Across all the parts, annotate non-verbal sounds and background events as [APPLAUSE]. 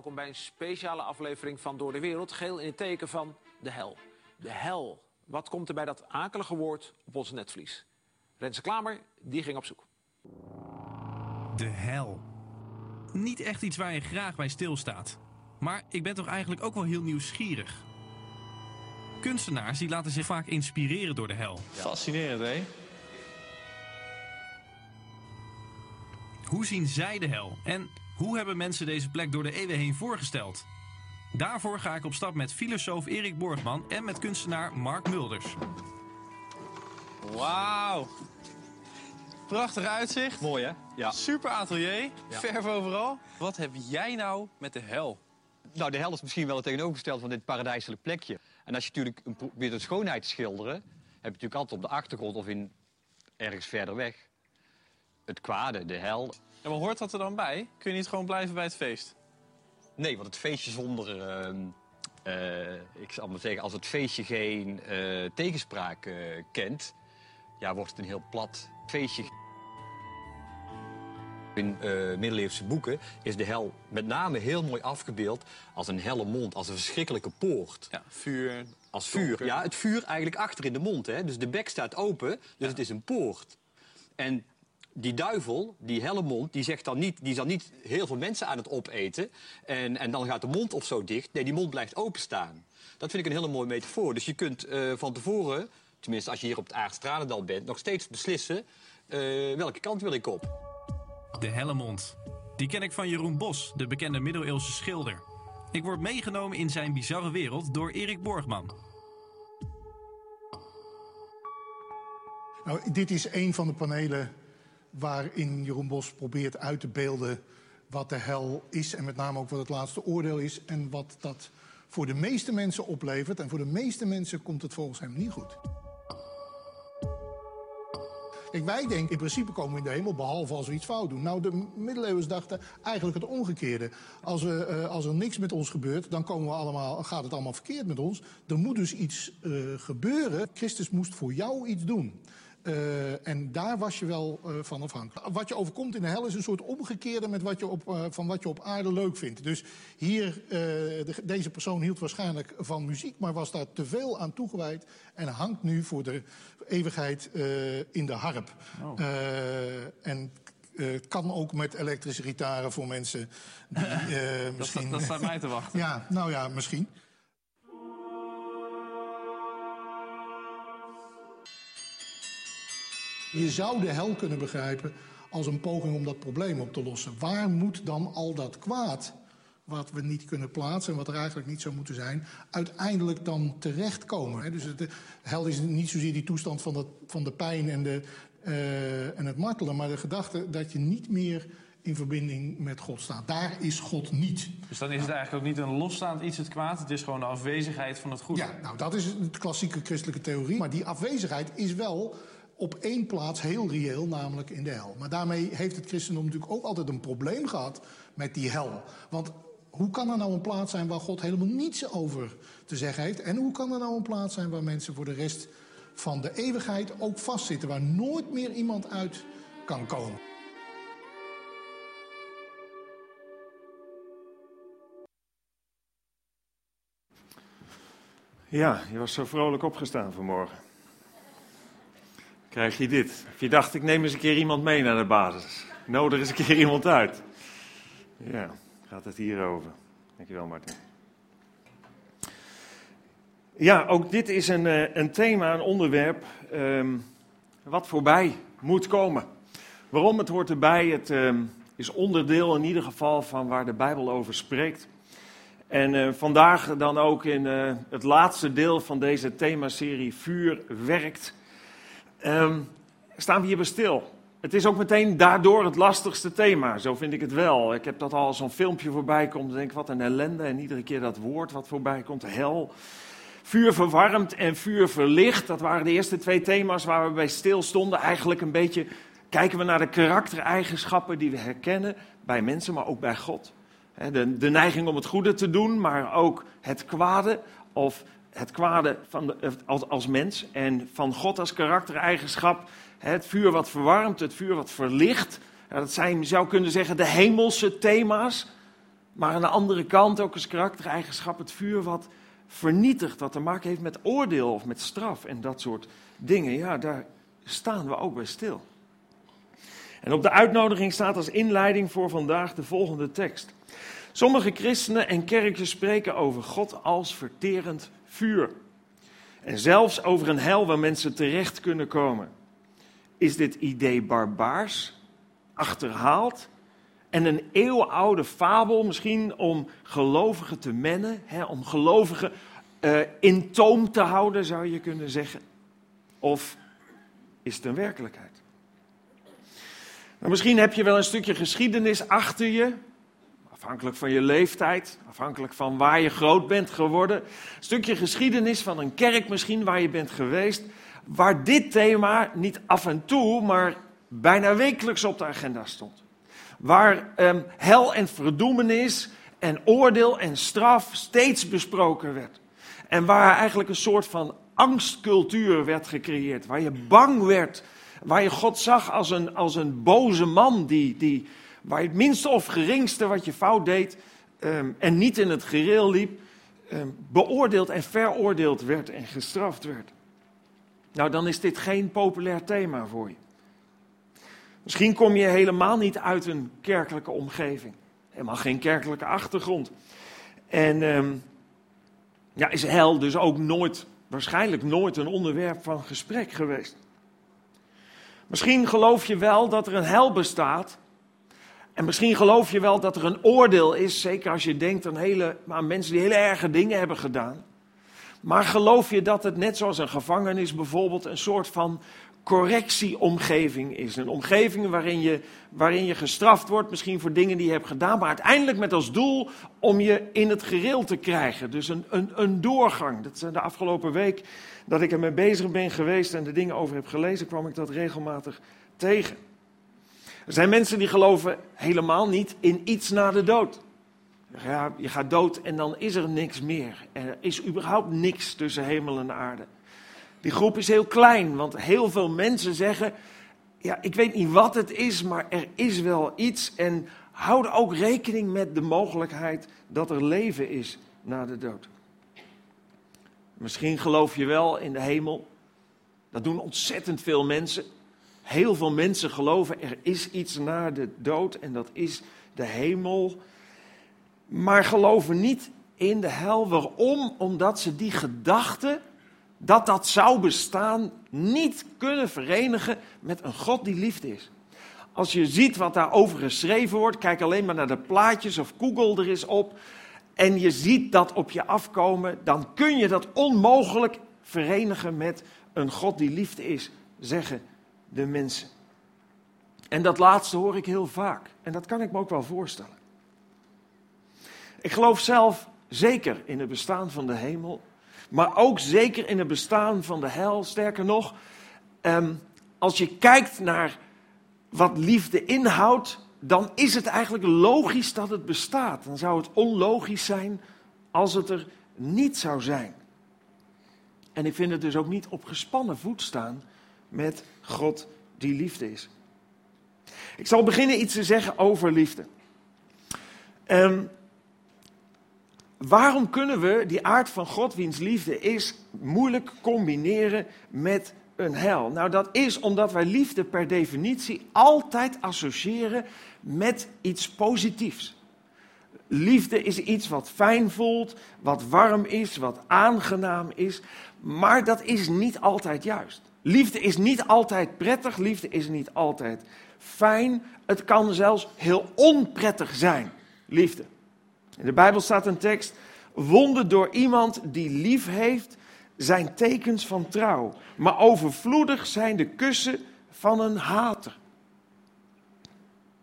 welkom bij een speciale aflevering van Door de Wereld. Geel in het teken van de hel. De hel. Wat komt er bij dat akelige woord op ons netvlies? Renze Klamer, die ging op zoek. De hel. Niet echt iets waar je graag bij stilstaat. Maar ik ben toch eigenlijk ook wel heel nieuwsgierig. Kunstenaars die laten zich vaak inspireren door de hel. Fascinerend, hè? Hoe zien zij de hel? En hoe hebben mensen deze plek door de eeuwen heen voorgesteld? Daarvoor ga ik op stap met filosoof Erik Borgman en met kunstenaar Mark Mulders. Wauw. Prachtig uitzicht. Mooi hè? Ja. Super atelier. Ja. Verf overal. Wat heb jij nou met de hel? Nou, de hel is misschien wel het tegenovergestelde van dit paradijselijk plekje. En als je natuurlijk een probeert de schoonheid te schilderen, heb je natuurlijk altijd op de achtergrond of in ergens verder weg het kwade, de hel. En wat hoort dat er dan bij? Kun je niet gewoon blijven bij het feest? Nee, want het feestje zonder, ehm, eh, ik zal maar zeggen, als het feestje geen eh, tegenspraak eh, kent, ja, wordt het een heel plat feestje. In middeleeuwse boeken is de hel met name heel mooi afgebeeld als een helle mond, als een verschrikkelijke poort. Ja, vuur. Als vuur. Donker. Ja, het vuur eigenlijk achter in de mond. Hè? Dus de bek staat open, dus het is een poort. En die duivel, die helle mond, die, zegt dan niet, die is dan niet heel veel mensen aan het opeten. En, en dan gaat de mond of zo dicht. Nee, die mond blijft openstaan. Dat vind ik een hele mooie metafoor. Dus je kunt eh, van tevoren, tenminste als je hier op het Aardstralendal bent... nog steeds beslissen eh, welke kant wil ik op. De Hellemond. Die ken ik van Jeroen Bos, de bekende middeleeuwse schilder. Ik word meegenomen in zijn bizarre wereld door Erik Borgman. Nou, dit is een van de panelen waarin Jeroen Bos probeert uit te beelden wat de hel is en met name ook wat het laatste oordeel is en wat dat voor de meeste mensen oplevert. En voor de meeste mensen komt het volgens hem niet goed. Wij denken in principe komen we in de hemel behalve als we iets fout doen. Nou, de middeleeuwers dachten eigenlijk het omgekeerde. Als, we, eh, als er niks met ons gebeurt, dan komen we allemaal, gaat het allemaal verkeerd met ons. Er moet dus iets eh, gebeuren. Christus moest voor jou iets doen. Eh, en daar was je wel eh, van afhankelijk. Wat je overkomt in de hel is een soort omgekeerde met wat je op, eh, van wat je op aarde leuk vindt. Dus hier, de- deze persoon hield waarschijnlijk van muziek, maar was daar te veel aan toegewijd. En hangt nu voor de eeuwigheid in de harp. Eh, en kan ook met elektrische gitaren voor mensen die [LAUGHS] eh, Dat, misschien... staat- dat staat mij te wachten. [LAUGHS] Ja, nou ja, misschien. Je zou de hel kunnen begrijpen als een poging om dat probleem op te lossen. Waar moet dan al dat kwaad, wat we niet kunnen plaatsen en wat er eigenlijk niet zou moeten zijn, uiteindelijk dan terechtkomen? Dus de hel is niet zozeer die toestand van, dat, van de pijn en, de, eh, en het martelen, maar de gedachte dat je niet meer in verbinding met God staat. Daar is God niet. Dus dan is het eigenlijk ook niet een losstaand iets, het kwaad. Het is gewoon de afwezigheid van het goede. Ja, nou dat is de klassieke christelijke theorie. Maar die afwezigheid is wel op één plaats heel reëel, namelijk in de hel. Maar daarmee heeft het christendom natuurlijk ook altijd een probleem gehad met die hel. Want hoe kan er nou een plaats zijn waar God helemaal niets over te zeggen heeft? En hoe kan er nou een plaats zijn waar mensen voor de rest van de eeuwigheid ook vastzitten, waar nooit meer iemand uit kan komen? Ja, je was zo vrolijk opgestaan vanmorgen. Krijg je dit. Of je dacht, ik neem eens een keer iemand mee naar de basis. Nodig eens een keer iemand uit. Ja, gaat het hierover. Dankjewel, Martin. Ja, ook dit is een, eh, een thema, een onderwerp ehm, wat voorbij moet komen. Waarom? Het hoort erbij. Het ehm, is onderdeel in ieder geval van waar de Bijbel over spreekt. En eh, vandaag dan ook in eh, het laatste deel van deze themaserie Vuur werkt, ehm, staan we hier bij stil. Het is ook meteen daardoor het lastigste thema, zo vind ik het wel. Ik heb dat al zo'n filmpje voorbij komt, denk ik, wat een ellende. En iedere keer dat woord wat voorbij komt, hel. Vuur verwarmt en vuur verlicht, dat waren de eerste twee thema's waar we bij stil stonden. Eigenlijk een beetje kijken we naar de karaktereigenschappen die we herkennen bij mensen, maar ook bij God. De, de neiging om het goede te doen, maar ook het kwade. Of het kwade van als, als mens. En van God als karaktereigenschap. Het vuur wat verwarmt, het vuur wat verlicht. Dat zijn, je zou kunnen zeggen, de hemelse thema's. Maar aan de andere kant ook als karaktereigenschap het vuur wat vernietigt, wat te maken heeft met oordeel of met straf en dat soort dingen. Ja, daar staan we ook bij stil. En op de uitnodiging staat als inleiding voor vandaag de volgende tekst. Sommige christenen en kerken spreken over God als verterend vuur. En zelfs over een hel waar mensen terecht kunnen komen. Is dit idee barbaars, achterhaald en een eeuwenoude fabel misschien om gelovigen te mennen, hè, om gelovigen uh, in toom te houden, zou je kunnen zeggen? Of is het een werkelijkheid? Nou, misschien heb je wel een stukje geschiedenis achter je, afhankelijk van je leeftijd, afhankelijk van waar je groot bent geworden. Een stukje geschiedenis van een kerk misschien waar je bent geweest, waar dit thema niet af en toe, maar bijna wekelijks op de agenda stond. Waar um, hel en verdoemenis en oordeel en straf steeds besproken werd. En waar eigenlijk een soort van angstcultuur werd gecreëerd. Waar je bang werd. Waar je God zag als een, als een boze man. Die, die, waar je het minste of geringste wat je fout deed. Um, en niet in het gereel liep. Um, beoordeeld en veroordeeld werd en gestraft werd. Nou, dan is dit geen populair thema voor je. Misschien kom je helemaal niet uit een kerkelijke omgeving. Helemaal geen kerkelijke achtergrond. En um, ja, is hel dus ook nooit, waarschijnlijk nooit een onderwerp van gesprek geweest. Misschien geloof je wel dat er een hel bestaat. En misschien geloof je wel dat er een oordeel is, zeker als je denkt aan, hele, mensen die hele erge dingen hebben gedaan. Maar geloof je dat het net zoals een gevangenis bijvoorbeeld een soort van correctieomgeving is. Een omgeving waarin je, waarin je gestraft wordt, misschien voor dingen die je hebt gedaan, maar uiteindelijk met als doel om je in het gereel te krijgen. Dus een, een, een doorgang. Dat de afgelopen week dat ik ermee bezig ben geweest en de dingen over heb gelezen, kwam ik dat regelmatig tegen. Er zijn mensen die geloven helemaal niet in iets na de dood. Ja, je gaat dood en dan is er niks meer. Er is überhaupt niks tussen hemel en aarde. Die groep is heel klein, want heel veel mensen zeggen: Ja, ik weet niet wat het is, maar er is wel iets. En houden ook rekening met de mogelijkheid dat er leven is na de dood. Misschien geloof je wel in de hemel. Dat doen ontzettend veel mensen. Heel veel mensen geloven er is iets na de dood en dat is de hemel. Maar geloven niet in de hel. Waarom? Omdat ze die gedachte dat dat zou bestaan niet kunnen verenigen met een God die liefde is. Als je ziet wat daarover geschreven wordt, kijk alleen maar naar de plaatjes of Google er is op. En je ziet dat op je afkomen, dan kun je dat onmogelijk verenigen met een God die liefde is, zeggen de mensen. En dat laatste hoor ik heel vaak. En dat kan ik me ook wel voorstellen. Ik geloof zelf zeker in het bestaan van de hemel maar ook zeker in het bestaan van de hel. Sterker nog, um, als je kijkt naar wat liefde inhoudt, dan is het eigenlijk logisch dat het bestaat. Dan zou het onlogisch zijn als het er niet zou zijn. En ik vind het dus ook niet op gespannen voet staan met God die liefde is. Ik zal beginnen iets te zeggen over liefde. Um, waarom kunnen we die aard van God, wiens liefde is, moeilijk combineren met een hel? Nou, dat is omdat wij liefde per definitie altijd associëren met iets positiefs. Liefde is iets wat fijn voelt, wat warm is, wat aangenaam is, maar dat is niet altijd juist. Liefde is niet altijd prettig, liefde is niet altijd fijn. Het kan zelfs heel onprettig zijn, liefde. In de Bijbel staat een tekst, wonden door iemand die lief heeft, zijn tekens van trouw. Maar overvloedig zijn de kussen van een hater.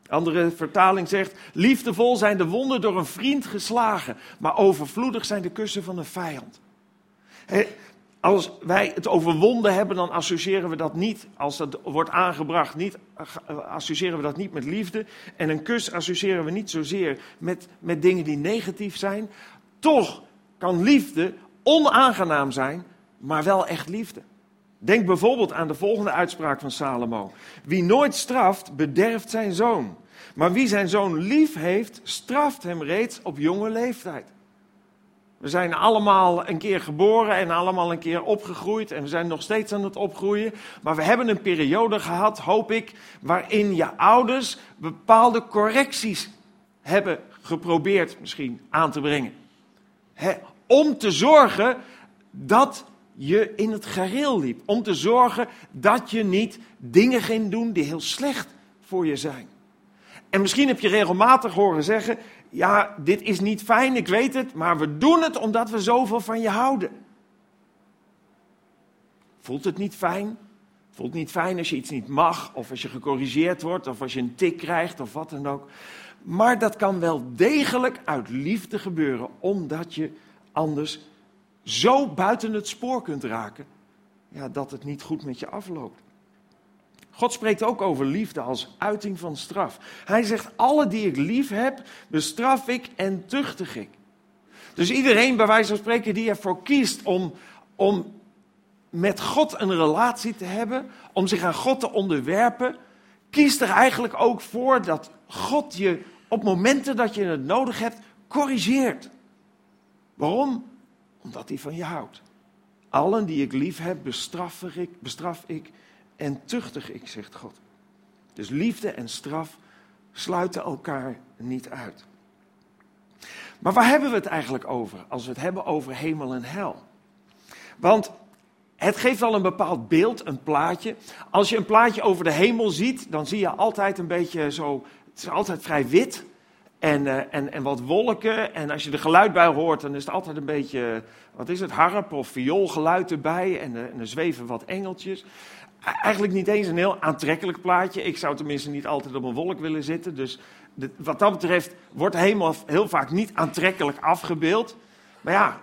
Andere vertaling zegt: Liefdevol zijn de wonden door een vriend geslagen, maar overvloedig zijn de kussen van een vijand. Als wij het over wonden hebben, dan associëren we dat niet, als dat wordt aangebracht, niet, associëren we dat niet met liefde. En een kus associëren we niet zozeer met, met dingen die negatief zijn. Toch kan liefde onaangenaam zijn, maar wel echt liefde. Denk bijvoorbeeld aan de volgende uitspraak van Salomo. Wie nooit straft, bederft zijn zoon. Maar wie zijn zoon lief heeft, straft hem reeds op jonge leeftijd. We zijn allemaal een keer geboren en allemaal een keer opgegroeid. En we zijn nog steeds aan het opgroeien. Maar we hebben een periode gehad, hoop ik, waarin je ouders bepaalde correcties hebben geprobeerd misschien aan te brengen. om te zorgen dat je in het gareel liep. Om te zorgen dat je niet dingen ging doen die heel slecht voor je zijn. En misschien heb je regelmatig horen zeggen: Ja, dit is niet fijn, ik weet het, maar we doen het omdat we zoveel van je houden. Voelt het niet fijn? Voelt niet fijn als je iets niet mag, of als je gecorrigeerd wordt, of als je een tik krijgt, of wat dan ook. Maar dat kan wel degelijk uit liefde gebeuren, omdat je anders zo buiten het spoor kunt raken, ja, dat het niet goed met je afloopt. God spreekt ook over liefde als uiting van straf. Hij zegt, alle die ik lief heb, bestraf ik en tuchtig ik. Dus iedereen, bij wijze van spreken, die ervoor kiest om, om met God een relatie te hebben, om zich aan God te onderwerpen, kiest er eigenlijk ook voor dat God je op momenten dat je het nodig hebt, corrigeert. Waarom? Omdat hij van je houdt. Allen die ik lief heb, bestraf ik, bestraf ik en tuchtig ik, zegt God. Dus liefde en straf sluiten elkaar niet uit. Maar waar hebben we het eigenlijk over als we het hebben over hemel en hel? Want het geeft wel een bepaald beeld, een plaatje. Als je een plaatje over de hemel ziet, dan zie je altijd een beetje zo. Het is altijd vrij wit en, uh, en, en wat wolken. En als je de bij hoort, dan is het altijd een beetje. Wat is het? Harp of vioolgeluid erbij. En, uh, en er zweven wat engeltjes eigenlijk niet eens een heel aantrekkelijk plaatje. Ik zou tenminste niet altijd op een wolk willen zitten. Dus wat dat betreft wordt hemel heel vaak niet aantrekkelijk afgebeeld. Maar ja,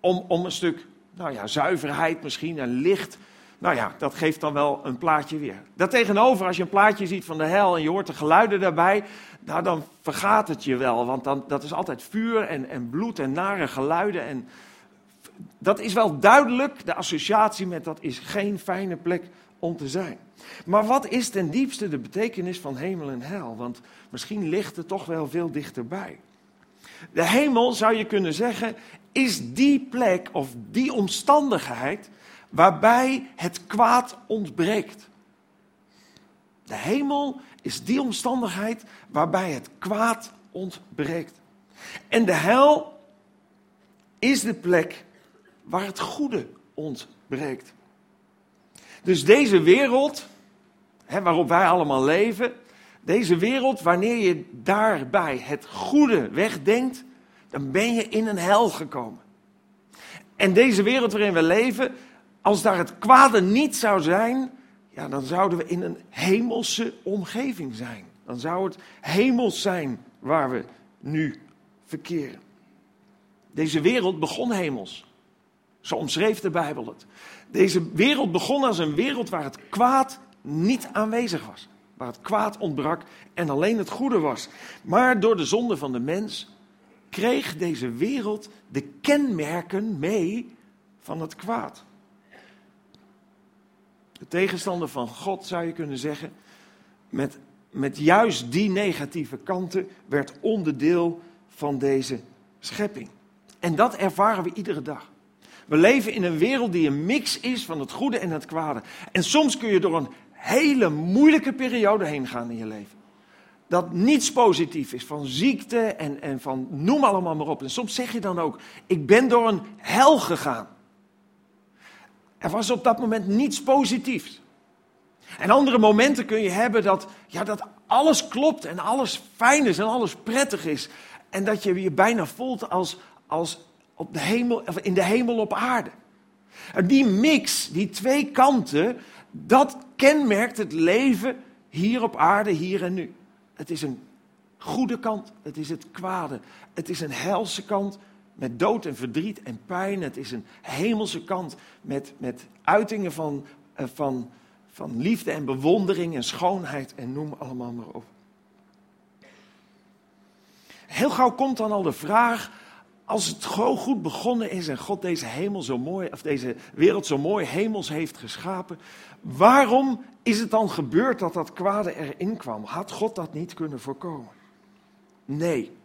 om, om een stuk nou ja, zuiverheid misschien en licht. Nou ja, dat geeft dan wel een plaatje weer. Daartegenover, als je een plaatje ziet van de hel en je hoort de geluiden daarbij, nou dan vergaat het je wel. Want dan, dat is altijd vuur en, en bloed en nare geluiden. En dat is wel duidelijk, de associatie met dat is geen fijne plek om te zijn. Maar wat is ten diepste de betekenis van hemel en hel? Want misschien ligt het toch wel veel dichterbij. De hemel, zou je kunnen zeggen, is die plek of die omstandigheid waarbij het kwaad ontbreekt. De hemel is die omstandigheid waarbij het kwaad ontbreekt. En de hel is de plek waar het goede ontbreekt. Dus deze wereld, hè, waarop wij allemaal leven, deze wereld, wanneer je daarbij het goede wegdenkt, dan ben je in een hel gekomen. En deze wereld waarin we leven, als daar het kwade niet zou zijn, ja, dan zouden we in een hemelse omgeving zijn. Dan zou het hemels zijn waar we nu verkeren. Deze wereld begon hemels. Zo omschreef de Bijbel het. Deze wereld begon als een wereld waar het kwaad niet aanwezig was. Waar het kwaad ontbrak en alleen het goede was. Maar door de zonde van de mens kreeg deze wereld de kenmerken mee van het kwaad. De tegenstander van God zou je kunnen zeggen, met, met juist die negatieve kanten werd onderdeel van deze schepping. En dat ervaren we iedere dag. We leven in een wereld die een mix is van het goede en het kwade. En soms kun je door een hele moeilijke periode heen gaan in je leven. Dat niets positief is, van ziekte en, en van noem allemaal maar op. En soms zeg je dan ook, ik ben door een hel gegaan. Er was op dat moment niets positiefs. En andere momenten kun je hebben dat, ja, dat alles klopt en alles fijn is en alles prettig is. En dat je je bijna voelt als, als op de hemel, in de hemel op aarde. En die mix, die twee kanten, dat kenmerkt het leven hier op aarde, hier en nu. Het is een goede kant, het is het kwade. Het is een helse kant met dood en verdriet en pijn. Het is een hemelse kant met, met uitingen van, eh, van, van liefde en bewondering en schoonheid en noem allemaal maar op. Heel gauw komt dan al de vraag, als het gewoon goed begonnen is en God deze hemel zo mooi, of deze wereld zo mooi hemels heeft geschapen, waarom is het dan gebeurd dat dat kwade erin kwam? Had God dat niet kunnen voorkomen? Nee.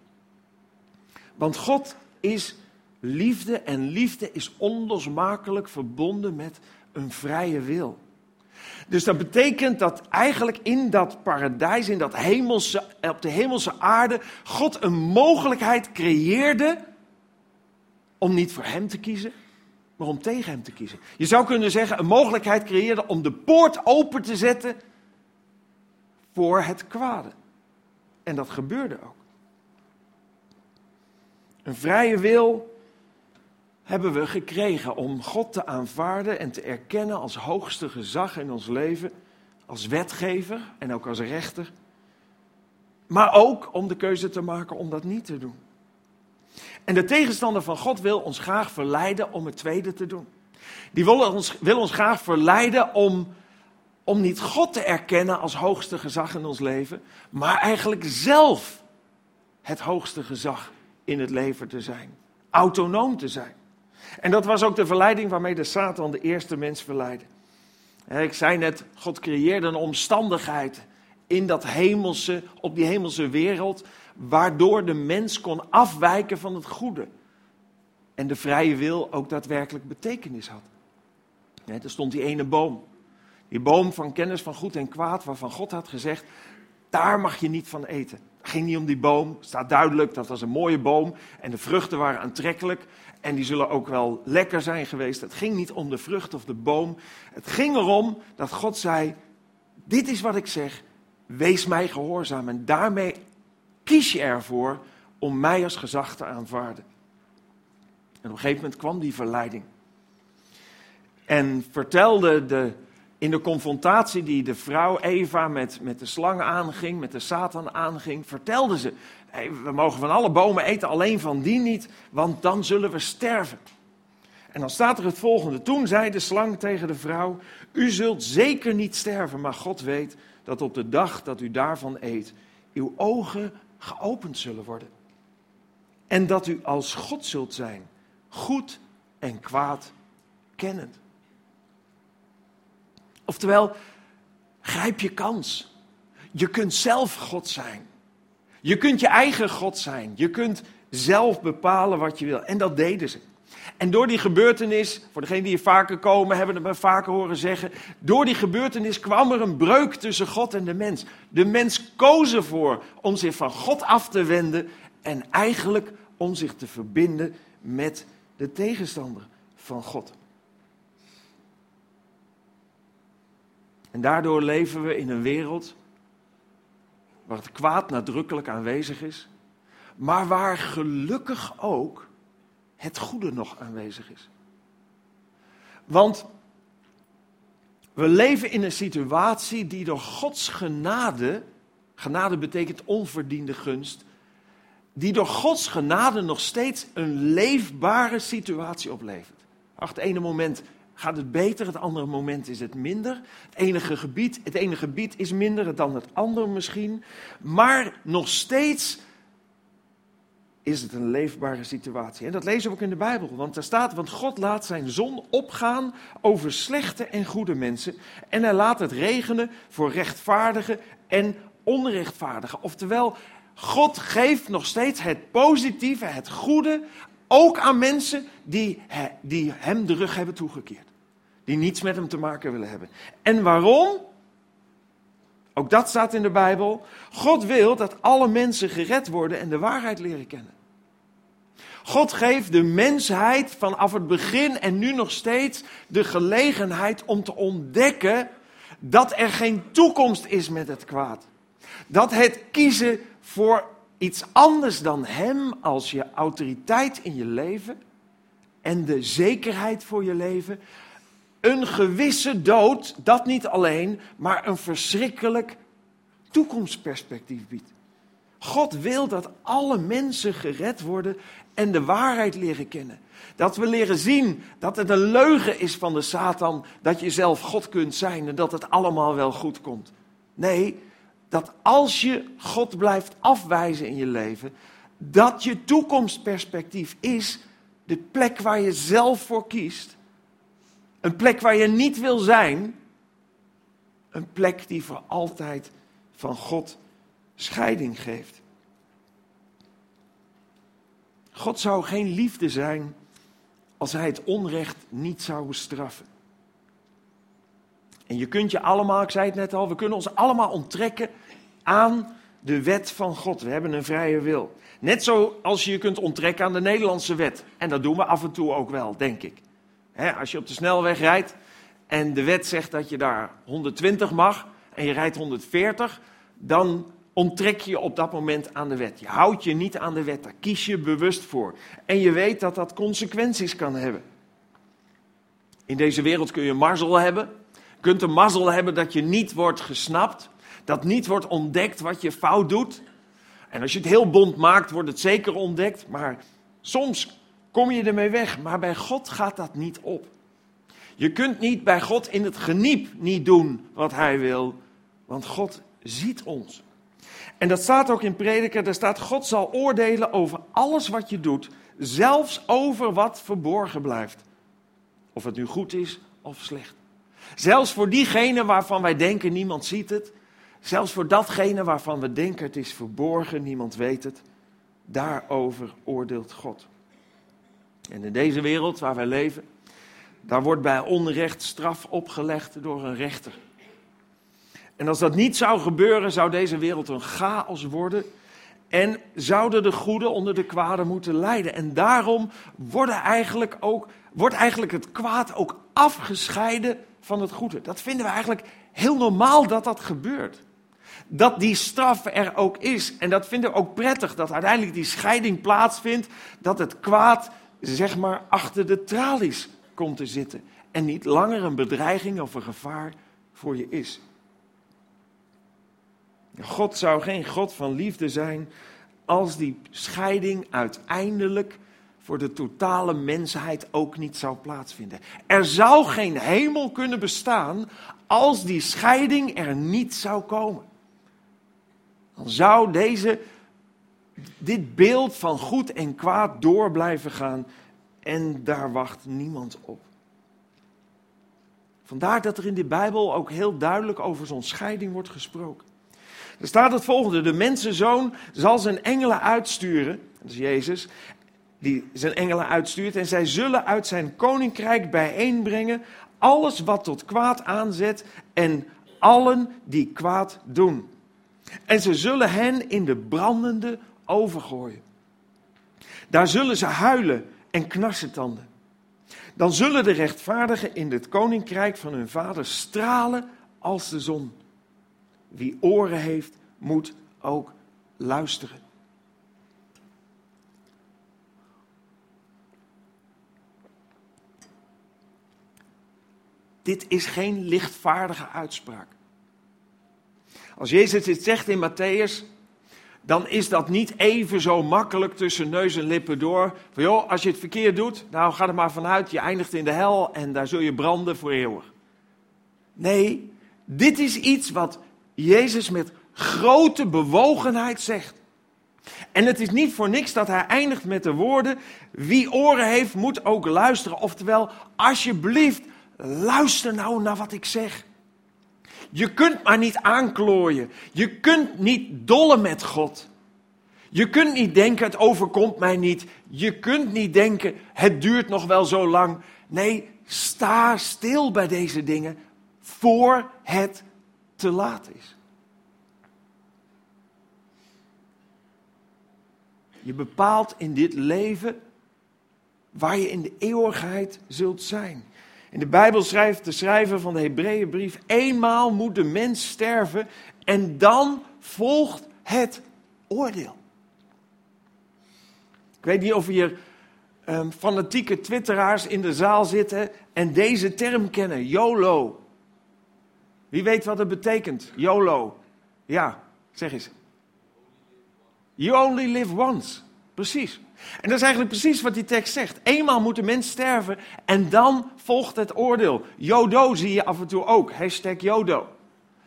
Want God is liefde en liefde is onlosmakelijk verbonden met een vrije wil. Dus dat betekent dat eigenlijk in dat paradijs, in dat hemelse, op de hemelse aarde, God een mogelijkheid creëerde om niet voor hem te kiezen, maar om tegen hem te kiezen. Je zou kunnen zeggen, een mogelijkheid creëerde om de poort open te zetten voor het kwade. En dat gebeurde ook. Een vrije wil hebben we gekregen om God te aanvaarden en te erkennen als hoogste gezag in ons leven, als wetgever en ook als rechter. Maar ook om de keuze te maken om dat niet te doen. En de tegenstander van God wil ons graag verleiden om het tweede te doen. Die wil ons, wil ons graag verleiden om, om niet God te erkennen als hoogste gezag in ons leven, maar eigenlijk zelf het hoogste gezag in het leven te zijn. Autonoom te zijn. En dat was ook de verleiding waarmee de Satan de eerste mens verleidde. Ik zei net, God creëerde een omstandigheid in dat hemelse, op die hemelse wereld, waardoor de mens kon afwijken van het goede. En de vrije wil ook daadwerkelijk betekenis had. er stond die ene boom. Die boom van kennis van goed en kwaad, waarvan God had gezegd, daar mag je niet van eten. Het ging niet om die boom, het staat duidelijk, dat was een mooie boom en de vruchten waren aantrekkelijk en die zullen ook wel lekker zijn geweest. Het ging niet om de vrucht of de boom. Het ging erom dat God zei: Dit is wat ik zeg, wees mij gehoorzaam. En daarmee kies je ervoor om mij als gezag te aanvaarden. En op een gegeven moment kwam die verleiding. En vertelde de, in de confrontatie die de vrouw Eva met, met de slang aanging, met de Satan aanging, vertelde ze: we mogen van alle bomen eten, alleen van die niet, want dan zullen we sterven. En dan staat er het volgende. Toen zei de slang tegen de vrouw: U zult zeker niet sterven, maar God weet dat op de dag dat u daarvan eet, uw ogen geopend zullen worden. En dat u als God zult zijn, goed en kwaad kennend. Oftewel, grijp je kans. Je kunt zelf God zijn. Je kunt je eigen God zijn. Je kunt zelf bepalen wat je wil. En dat deden ze. En door die gebeurtenis, voor degenen die hier vaker komen, hebben het me vaker horen zeggen. Door die gebeurtenis kwam er een breuk tussen God en de mens. De mens koos ervoor om zich van God af te wenden en eigenlijk om zich te verbinden met de tegenstander van God. En daardoor leven we in een wereld waar het kwaad nadrukkelijk aanwezig is, maar waar gelukkig ook het goede nog aanwezig is. Want we leven in een situatie die door Gods genade, genade betekent onverdiende gunst, die door Gods genade nog steeds een leefbare situatie oplevert. Ach, het ene moment gaat het beter, het andere moment is het minder. Het enige gebied, het ene gebied is minder dan het andere misschien. Maar nog steeds is het een leefbare situatie. En dat lezen we ook in de Bijbel. Want er staat, want God laat zijn zon opgaan over slechte en goede mensen. En hij laat het regenen voor rechtvaardige en onrechtvaardige. Oftewel, God geeft nog steeds het positieve, het goede ook aan mensen die, die hem de rug hebben toegekeerd. Die niets met hem te maken willen hebben. En waarom? Ook dat staat in de Bijbel. God wil dat alle mensen gered worden en de waarheid leren kennen. God geeft de mensheid vanaf het begin en nu nog steeds de gelegenheid om te ontdekken dat er geen toekomst is met het kwaad. Dat het kiezen voor iets anders dan Hem als je autoriteit in je leven en de zekerheid voor je leven, een gewisse dood, dat niet alleen, maar een verschrikkelijk toekomstperspectief biedt. God wil dat alle mensen gered worden en de waarheid leren kennen. Dat we leren zien dat het een leugen is van de Satan dat je zelf God kunt zijn en dat het allemaal wel goed komt. Nee, dat als je God blijft afwijzen in je leven, dat je toekomstperspectief is de plek waar je zelf voor kiest. Een plek waar je niet wil zijn. Een plek die voor altijd van God scheiding geeft. God zou geen liefde zijn als hij het onrecht niet zou bestraffen. En je kunt je allemaal, ik zei het net al, we kunnen ons allemaal onttrekken aan de wet van God. We hebben een vrije wil. Net zoals je je kunt onttrekken aan de Nederlandse wet. En dat doen we af en toe ook wel, denk ik. Als je op de snelweg rijdt en de wet zegt dat je daar 120 mag en je rijdt 140, dan onttrek je op dat moment aan de wet. Je houdt je niet aan de wet, daar kies je bewust voor. En je weet dat dat consequenties kan hebben. In deze wereld kun je mazzel hebben. Je kunt een mazzel hebben dat je niet wordt gesnapt, dat niet wordt ontdekt wat je fout doet. En als je het heel bond maakt, wordt het zeker ontdekt. Maar soms kom je ermee weg. Maar bij God gaat dat niet op. Je kunt niet bij God in het geniep niet doen wat Hij wil. Want God ziet ons. En dat staat ook in Prediker. Daar staat: God zal oordelen over alles wat je doet. Zelfs over wat verborgen blijft. Of het nu goed is of slecht. Zelfs voor diegene waarvan wij denken niemand ziet het. Zelfs voor datgene waarvan we denken het is verborgen, niemand weet het, daarover oordeelt God. En in deze wereld waar wij leven, daar wordt bij onrecht straf opgelegd door een rechter. En als dat niet zou gebeuren, zou deze wereld een chaos worden. En zouden de goede onder de kwade moeten lijden. En daarom worden eigenlijk ook, wordt eigenlijk het kwaad ook afgescheiden van het goede. Dat vinden we eigenlijk heel normaal dat dat gebeurt dat die straf er ook is. En dat vinden we ook prettig, dat uiteindelijk die scheiding plaatsvindt, dat het kwaad, zeg maar, achter de tralies komt te zitten. En niet langer een bedreiging of een gevaar voor je is. God zou geen God van liefde zijn als die scheiding uiteindelijk voor de totale mensheid ook niet zou plaatsvinden. Er zou geen hemel kunnen bestaan als die scheiding er niet zou komen dan zou deze, dit beeld van goed en kwaad door blijven gaan en daar wacht niemand op. Vandaar dat er in de Bijbel ook heel duidelijk over zo'n scheiding wordt gesproken. Er staat het volgende: De mensenzoon zal zijn engelen uitsturen, dat is Jezus, die zijn engelen uitstuurt, en zij zullen uit zijn koninkrijk bijeenbrengen alles wat tot kwaad aanzet en allen die kwaad doen. En ze zullen hen in de brandende overgooien. Daar zullen ze huilen en knarsetanden. Dan zullen de rechtvaardigen in het koninkrijk van hun vader stralen als de zon. Wie oren heeft, moet ook luisteren. Dit is geen lichtvaardige uitspraak. Als Jezus dit zegt in Matthäus, dan is dat niet even zo makkelijk tussen neus en lippen door. Van joh, als je het verkeerd doet, nou ga er maar vanuit, je eindigt in de hel en daar zul je branden voor eeuwig. Nee, dit is iets wat Jezus met grote bewogenheid zegt. En het is niet voor niks dat hij eindigt met de woorden: Wie oren heeft, moet ook luisteren. Oftewel, alsjeblieft, luister nou naar wat ik zeg. Je kunt maar niet aanklooien. Je kunt niet dollen met God. Je kunt niet denken, het overkomt mij niet. Je kunt niet denken, het duurt nog wel zo lang. Nee, sta stil bij deze dingen voor het te laat is. Je bepaalt in dit leven waar je in de eeuwigheid zult zijn. In de Bijbel schrijft de schrijver van de Hebreeënbrief: eenmaal moet de mens sterven en dan volgt het oordeel. Ik weet niet of hier um, fanatieke twitteraars in de zaal zitten en deze term kennen, YOLO. Wie weet wat het betekent, YOLO? Ja, zeg eens. You only live once. Precies. En dat is eigenlijk precies wat die tekst zegt. Eenmaal moet de mens sterven en dan volgt het oordeel. Jodo zie je af en toe ook. Hashtag Jodo.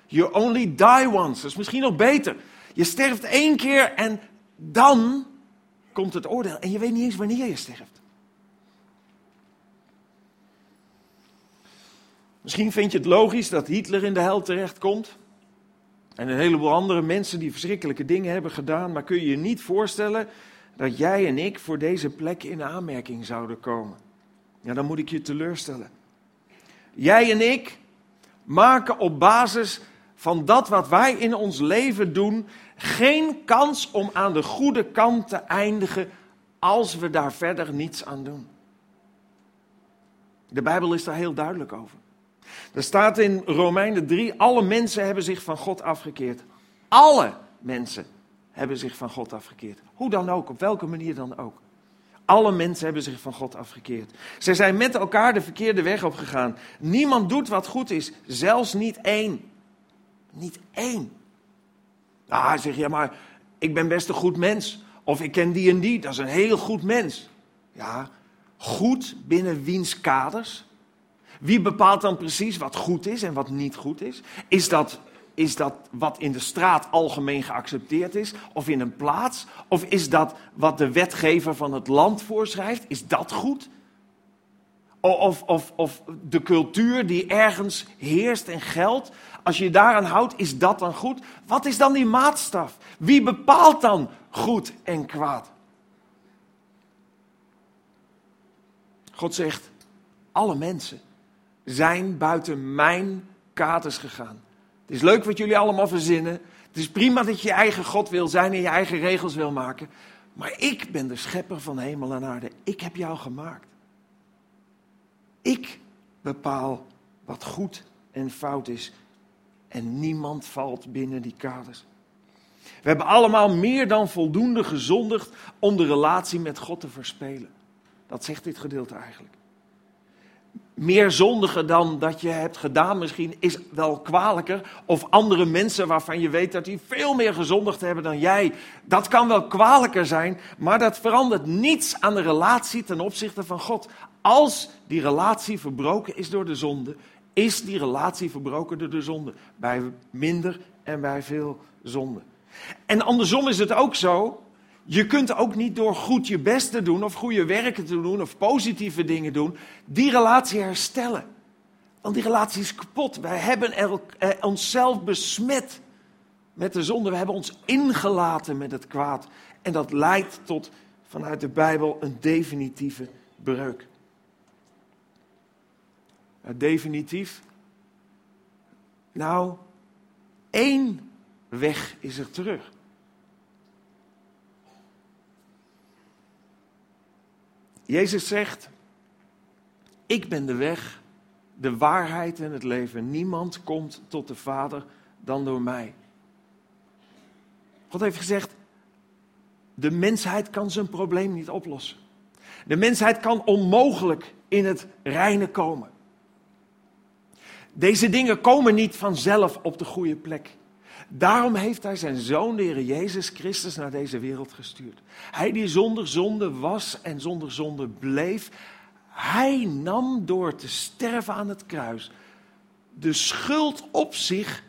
You only die once. Dat is misschien nog beter. Je sterft één keer en dan komt het oordeel en je weet niet eens wanneer je sterft. Misschien vind je het logisch dat Hitler in de hel terechtkomt. En een heleboel andere mensen die verschrikkelijke dingen hebben gedaan. Maar kun je je niet voorstellen dat jij en ik voor deze plek in aanmerking zouden komen? Ja, dan moet ik je teleurstellen. Jij en ik maken op basis van dat wat wij in ons leven doen geen kans om aan de goede kant te eindigen als we daar verder niets aan doen. De Bijbel is daar heel duidelijk over. Er staat in Romeinen 3, alle mensen hebben zich van God afgekeerd. Alle mensen hebben zich van God afgekeerd. Hoe dan ook, op welke manier dan ook. Alle mensen hebben zich van God afgekeerd. Ze zijn met elkaar de verkeerde weg opgegaan. Niemand doet wat goed is, zelfs niet één. Niet één. Ah, zeg je, maar ik ben best een goed mens. Of ik ken die en die, dat is een heel goed mens. Ja, goed binnen wiens kaders? Wie bepaalt dan precies wat goed is en wat niet goed is? Is dat, is dat wat in de straat algemeen geaccepteerd is? Of in een plaats? Of is dat wat de wetgever van het land voorschrijft? Is dat goed? Of, of, of de cultuur die ergens heerst en geldt, als je daaraan houdt, is dat dan goed? Wat is dan die maatstaf? Wie bepaalt dan goed en kwaad? God zegt, alle mensen zijn buiten mijn kaders gegaan. Het is leuk wat jullie allemaal verzinnen. Het is prima dat je je eigen God wil zijn en je eigen regels wil maken. Maar ik ben de schepper van hemel en aarde. Ik heb jou gemaakt. Ik bepaal wat goed en fout is. En niemand valt binnen die kaders. We hebben allemaal meer dan voldoende gezondigd om de relatie met God te verspelen. Dat zegt dit gedeelte eigenlijk. Meer zondigen dan dat je hebt gedaan misschien is wel kwalijker. Of andere mensen waarvan je weet dat die veel meer gezondigd hebben dan jij. Dat kan wel kwalijker zijn, maar dat verandert niets aan de relatie ten opzichte van God. Als die relatie verbroken is door de zonde, is die relatie verbroken door de zonde. Bij minder en bij veel zonde. En andersom is het ook zo. Je kunt ook niet door goed je best te doen of goede werken te doen of positieve dingen doen, die relatie herstellen. Want die relatie is kapot. Wij hebben eh, onszelf besmet met de zonde. We hebben ons ingelaten met het kwaad. En dat leidt tot vanuit de Bijbel een definitieve breuk. Definitief? Nou, één weg is er terug. Jezus zegt: Ik ben de weg, de waarheid en het leven. Niemand komt tot de Vader dan door mij. God heeft gezegd: De mensheid kan zijn probleem niet oplossen. De mensheid kan onmogelijk in het reine komen. Deze dingen komen niet vanzelf op de goede plek. Daarom heeft hij zijn zoon, de Heer Jezus Christus, naar deze wereld gestuurd. Hij die zonder zonde was en zonder zonde bleef, hij nam door te sterven aan het kruis de schuld op zich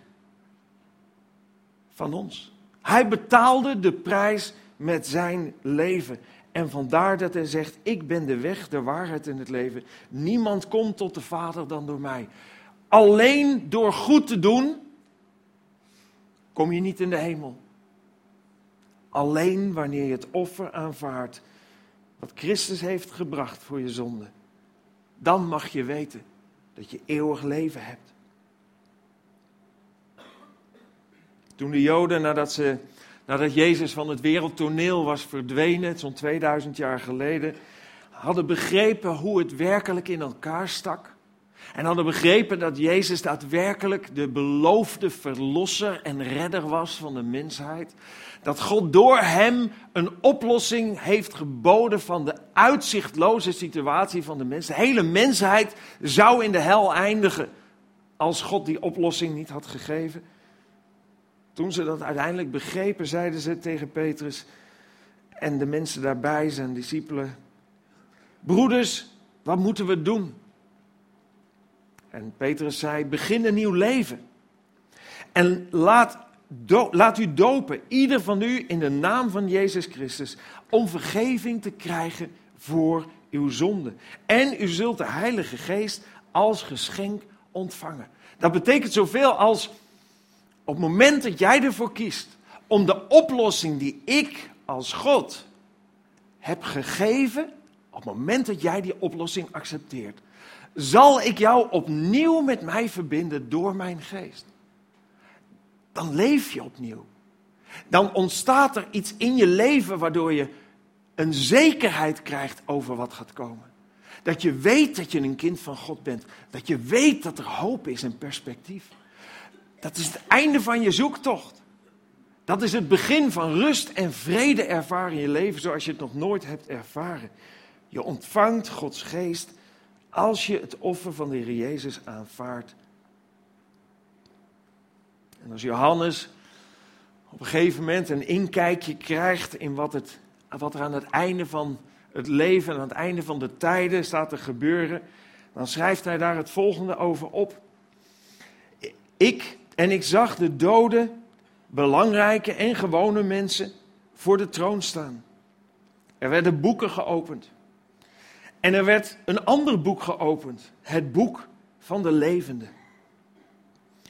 van ons. Hij betaalde de prijs met zijn leven. En vandaar dat hij zegt: Ik ben de weg, de waarheid en het leven. Niemand komt tot de Vader dan door mij. Alleen door goed te doen, kom je niet in de hemel. Alleen wanneer je het offer aanvaardt wat Christus heeft gebracht voor je zonde. Dan mag je weten dat je eeuwig leven hebt. Toen de Joden, nadat, ze, nadat Jezus van het wereldtoneel was verdwenen, zo'n 2000 jaar geleden, hadden begrepen hoe het werkelijk in elkaar stak, en hadden begrepen dat Jezus daadwerkelijk de beloofde verlosser en redder was van de mensheid. Dat God door hem een oplossing heeft geboden van de uitzichtloze situatie van de mens. De hele mensheid zou in de hel eindigen als God die oplossing niet had gegeven. Toen ze dat uiteindelijk begrepen, zeiden ze tegen Petrus en de mensen daarbij, zijn discipelen: Broeders, wat moeten we doen? En Petrus zei: begin een nieuw leven. En laat laat u dopen, ieder van u, in de naam van Jezus Christus, om vergeving te krijgen voor uw zonde. En u zult de Heilige Geest als geschenk ontvangen. Dat betekent zoveel als op het moment dat jij ervoor kiest om de oplossing die ik als God heb gegeven, op het moment dat jij die oplossing accepteert, zal ik jou opnieuw met mij verbinden door mijn geest. Dan leef je opnieuw. Dan ontstaat er iets in je leven waardoor je een zekerheid krijgt over wat gaat komen. Dat je weet dat je een kind van God bent. Dat je weet dat er hoop is en perspectief. Dat is het einde van je zoektocht. Dat is het begin van rust en vrede ervaren in je leven zoals je het nog nooit hebt ervaren. Je ontvangt Gods geest als je het offer van de Heer Jezus aanvaardt. En als Johannes op een gegeven moment een inkijkje krijgt in wat, het, wat er aan het einde van het leven en aan het einde van de tijden staat te gebeuren, dan schrijft hij daar het volgende over op. Ik en ik zag de doden, belangrijke en gewone mensen voor de troon staan. Er werden boeken geopend. En er werd een ander boek geopend, het boek van de levenden.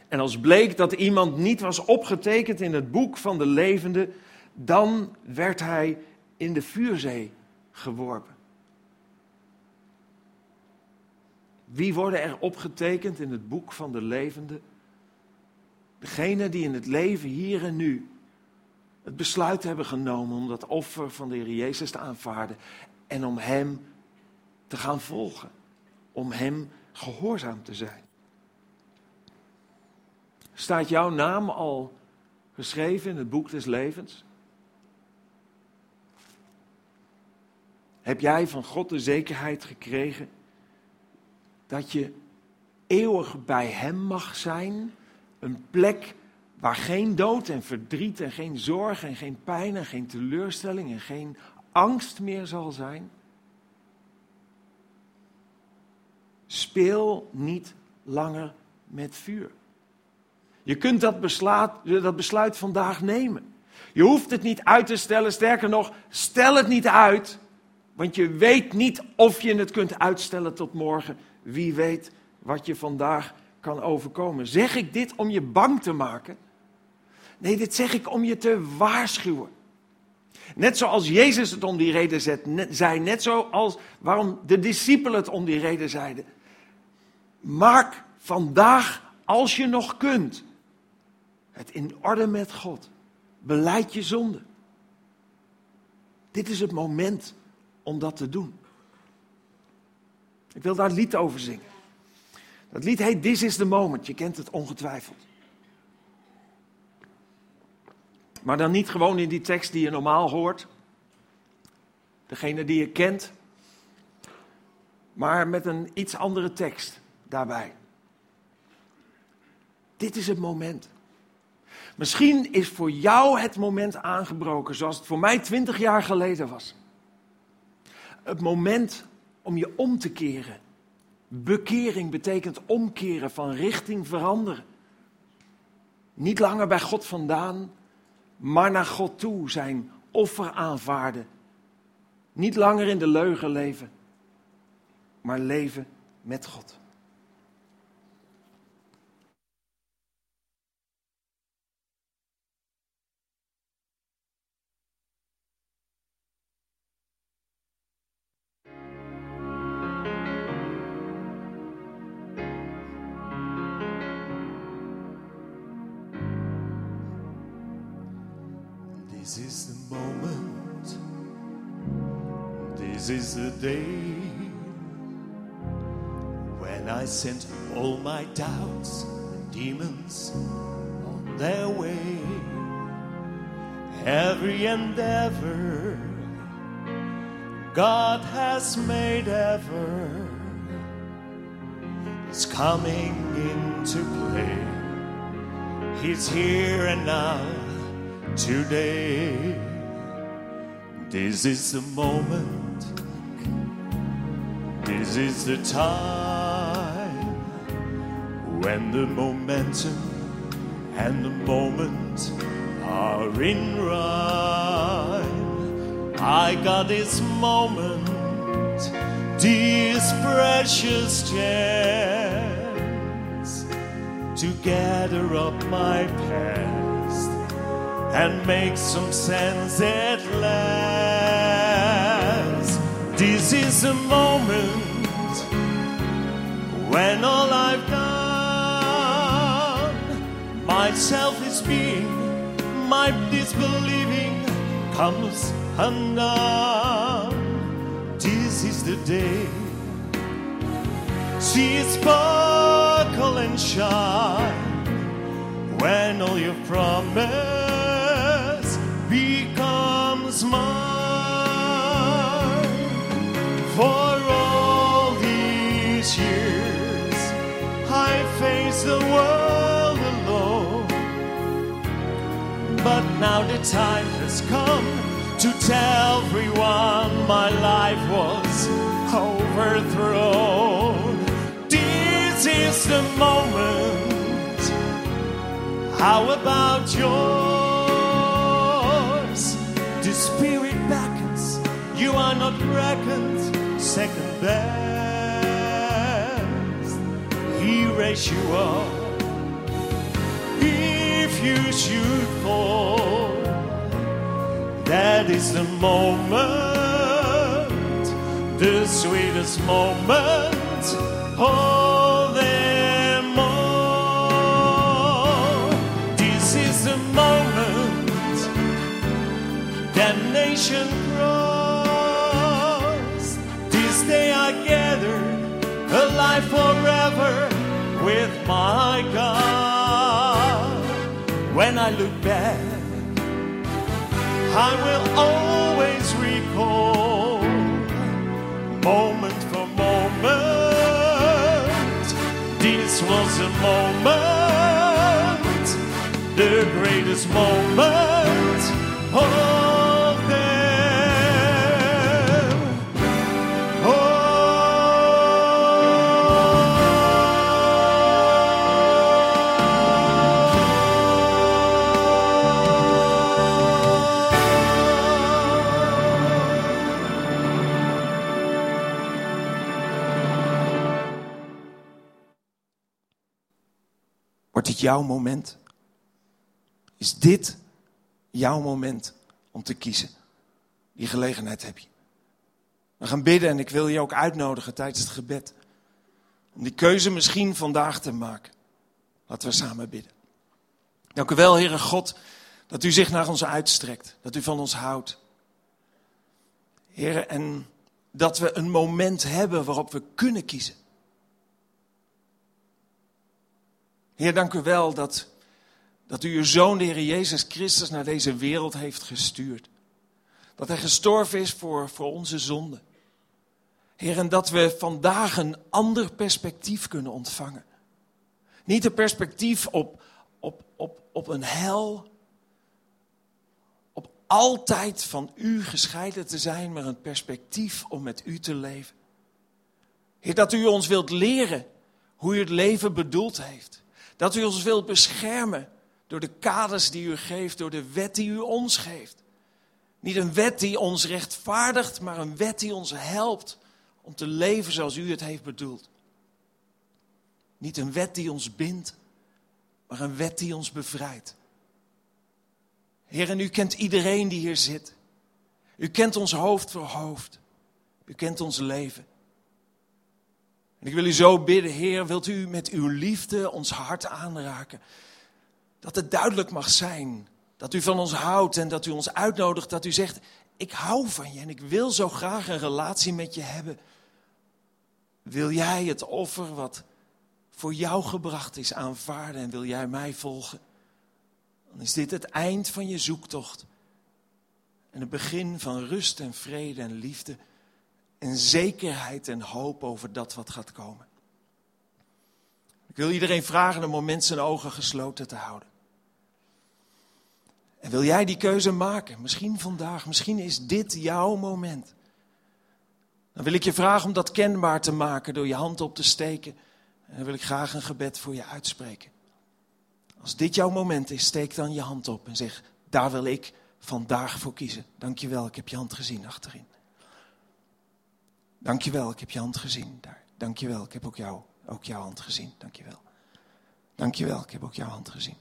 En als bleek dat iemand niet was opgetekend in het boek van de levenden, dan werd hij in de vuurzee geworpen. Wie worden er opgetekend in het boek van de levenden? Degenen die in het leven hier en nu het besluit hebben genomen om dat offer van de Heer Jezus te aanvaarden en om Hem te gaan volgen, om Hem gehoorzaam te zijn. Staat jouw naam al geschreven in het boek des levens? Heb jij van God de zekerheid gekregen dat je eeuwig bij Hem mag zijn? Een plek waar geen dood en verdriet en geen zorg en geen pijn en geen teleurstelling en geen angst meer zal zijn? Speel niet langer met vuur. Je kunt dat besluit, dat besluit vandaag nemen. Je hoeft het niet uit te stellen. Sterker nog, stel het niet uit. Want je weet niet of je het kunt uitstellen tot morgen. Wie weet wat je vandaag kan overkomen. Zeg ik dit om je bang te maken? Nee, dit zeg ik om je te waarschuwen. Net zoals Jezus het om die reden zei, net zoals waarom de discipelen het om die reden zeiden. Maak vandaag, als je nog kunt, het in orde met God. Beleid je zonde. Dit is het moment om dat te doen. Ik wil daar een lied over zingen. Dat lied heet This is the Moment. Je kent het ongetwijfeld. Maar dan niet gewoon in die tekst die je normaal hoort. Degene die je kent. Maar met een iets andere tekst daarbij. Dit is het moment. Misschien is voor jou het moment aangebroken zoals het voor mij twintig jaar geleden was. Het moment om je om te keren. Bekering betekent omkeren van richting veranderen. Niet langer bij God vandaan, maar naar God toe zijn offer aanvaarden. Niet langer in de leugen leven, maar leven met God. This is the moment. This is the day when I sent all my doubts and demons on their way. Every endeavor God has made ever is coming into play. He's here and now today. This is the moment, this is the time when the momentum and the moment are in rhyme. I got this moment, this precious chance to gather up my past and make some sense at last. This is the moment when all I've done, my selfish being, my disbelieving comes undone. This is the day. See it sparkle and shine when all your promise becomes mine. For all these years, I faced the world alone. But now the time has come to tell everyone my life was overthrown. This is the moment. How about yours? Spirit beckons. You are not reckoned second best. He raised you up. If you should fall, that is the moment, the sweetest moment of crossed. This day I gather alive forever with my God. When I look back, I will always recall moment for moment. This was a moment, the greatest moment of Jouw moment? Is dit jouw moment om te kiezen? Die gelegenheid heb je. We gaan bidden en ik wil je ook uitnodigen tijdens het gebed. Om die keuze misschien vandaag te maken. Laten we samen bidden. Dank u wel, Heere God, dat u zich naar ons uitstrekt. Dat u van ons houdt. Heere, en dat we een moment hebben waarop we kunnen kiezen. Heer, dank u wel dat, dat u uw zoon, de Heer Jezus Christus, naar deze wereld heeft gestuurd. Dat hij gestorven is voor, voor onze zonden. Heer, en dat we vandaag een ander perspectief kunnen ontvangen. Niet een perspectief op, op, op, op een hel, op altijd van u gescheiden te zijn, maar een perspectief om met u te leven. Heer, dat u ons wilt leren hoe u het leven bedoeld heeft. Dat u ons wilt beschermen door de kaders die u geeft, door de wet die u ons geeft. Niet een wet die ons rechtvaardigt, maar een wet die ons helpt om te leven zoals u het heeft bedoeld. Niet een wet die ons bindt, maar een wet die ons bevrijdt. Heer, en u kent iedereen die hier zit. U kent ons hoofd voor hoofd. U kent ons leven. En ik wil u zo bidden, Heer, wilt u met uw liefde ons hart aanraken? Dat het duidelijk mag zijn dat u van ons houdt en dat u ons uitnodigt, dat u zegt, ik hou van je en ik wil zo graag een relatie met je hebben. Wil jij het offer wat voor jou gebracht is aanvaarden en wil jij mij volgen? Dan is dit het eind van je zoektocht en het begin van rust en vrede en liefde en zekerheid en hoop over dat wat gaat komen. Ik wil iedereen vragen een moment zijn ogen gesloten te houden. En wil jij die keuze maken? Misschien vandaag, misschien is dit jouw moment. Dan wil ik je vragen om dat kenbaar te maken door je hand op te steken. En dan wil ik graag een gebed voor je uitspreken. Als dit jouw moment is, steek dan je hand op en zeg, daar wil ik vandaag voor kiezen. Dankjewel, ik heb je hand gezien achterin. Dankjewel, ik heb je hand gezien daar. Dankjewel, ik heb ook, jou, ook jouw hand gezien. Dankjewel. Dankjewel, ik heb ook jouw hand gezien.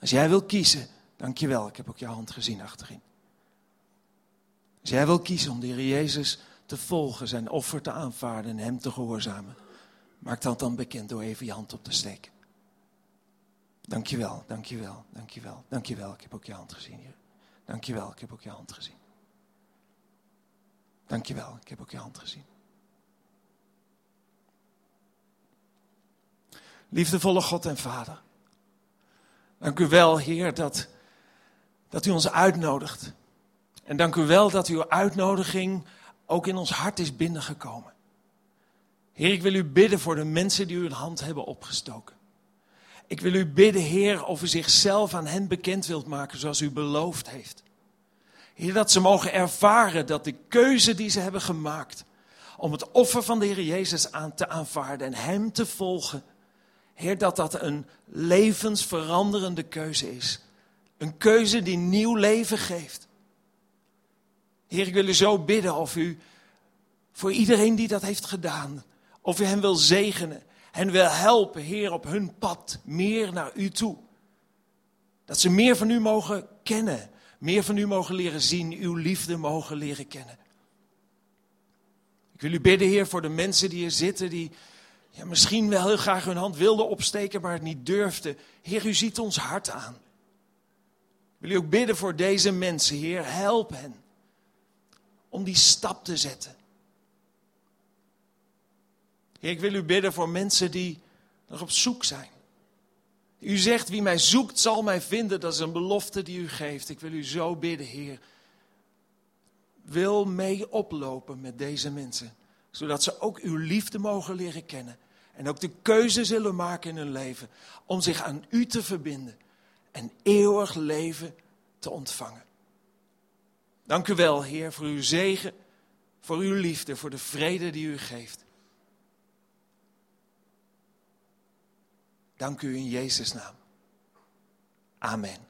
Als jij wil kiezen, dankjewel, ik heb ook jouw hand gezien achterin. Als jij wil kiezen om de Heer Jezus te volgen, zijn offer te aanvaarden en Hem te gehoorzamen, maak dat dan bekend door even je hand op te steken. Dankjewel, dankjewel, dankjewel, dankjewel, ik heb ook jouw hand gezien hier. Dankjewel, ik heb ook jouw hand gezien. Dankjewel, ik heb ook jouw hand gezien. Liefdevolle God en Vader. Dank u wel, Heer, dat, dat u ons uitnodigt. En dank u wel dat uw uitnodiging ook in ons hart is binnengekomen. Heer, ik wil u bidden voor de mensen die uw hand hebben opgestoken. Ik wil u bidden, Heer, of u zichzelf aan hen bekend wilt maken zoals u beloofd heeft. Heer, dat ze mogen ervaren dat de keuze die ze hebben gemaakt om het offer van de Heer Jezus aan te aanvaarden en Hem te volgen, Heer, dat dat een levensveranderende keuze is. Een keuze die nieuw leven geeft. Heer, ik wil u zo bidden of u voor iedereen die dat heeft gedaan, of u hen wil zegenen, hen wil helpen, Heer, op hun pad meer naar u toe. Dat ze meer van u mogen kennen, meer van u mogen leren zien, uw liefde mogen leren kennen. Ik wil u bidden, Heer, voor de mensen die hier zitten, die ja, misschien wel heel graag hun hand wilden opsteken, maar het niet durfden. Heer, u ziet ons hart aan. Ik wil u ook bidden voor deze mensen, Heer, help hen om die stap te zetten. Heer, ik wil u bidden voor mensen die nog op zoek zijn. U zegt, wie mij zoekt zal mij vinden. Dat is een belofte die u geeft. Ik wil u zo bidden, Heer. Wil mee oplopen met deze mensen. Zodat ze ook uw liefde mogen leren kennen. En ook de keuze zullen maken in hun leven. Om zich aan u te verbinden. En eeuwig leven te ontvangen. Dank u wel, Heer, voor uw zegen. Voor uw liefde, voor de vrede die u geeft. Dank u in Jezus' naam. Amen.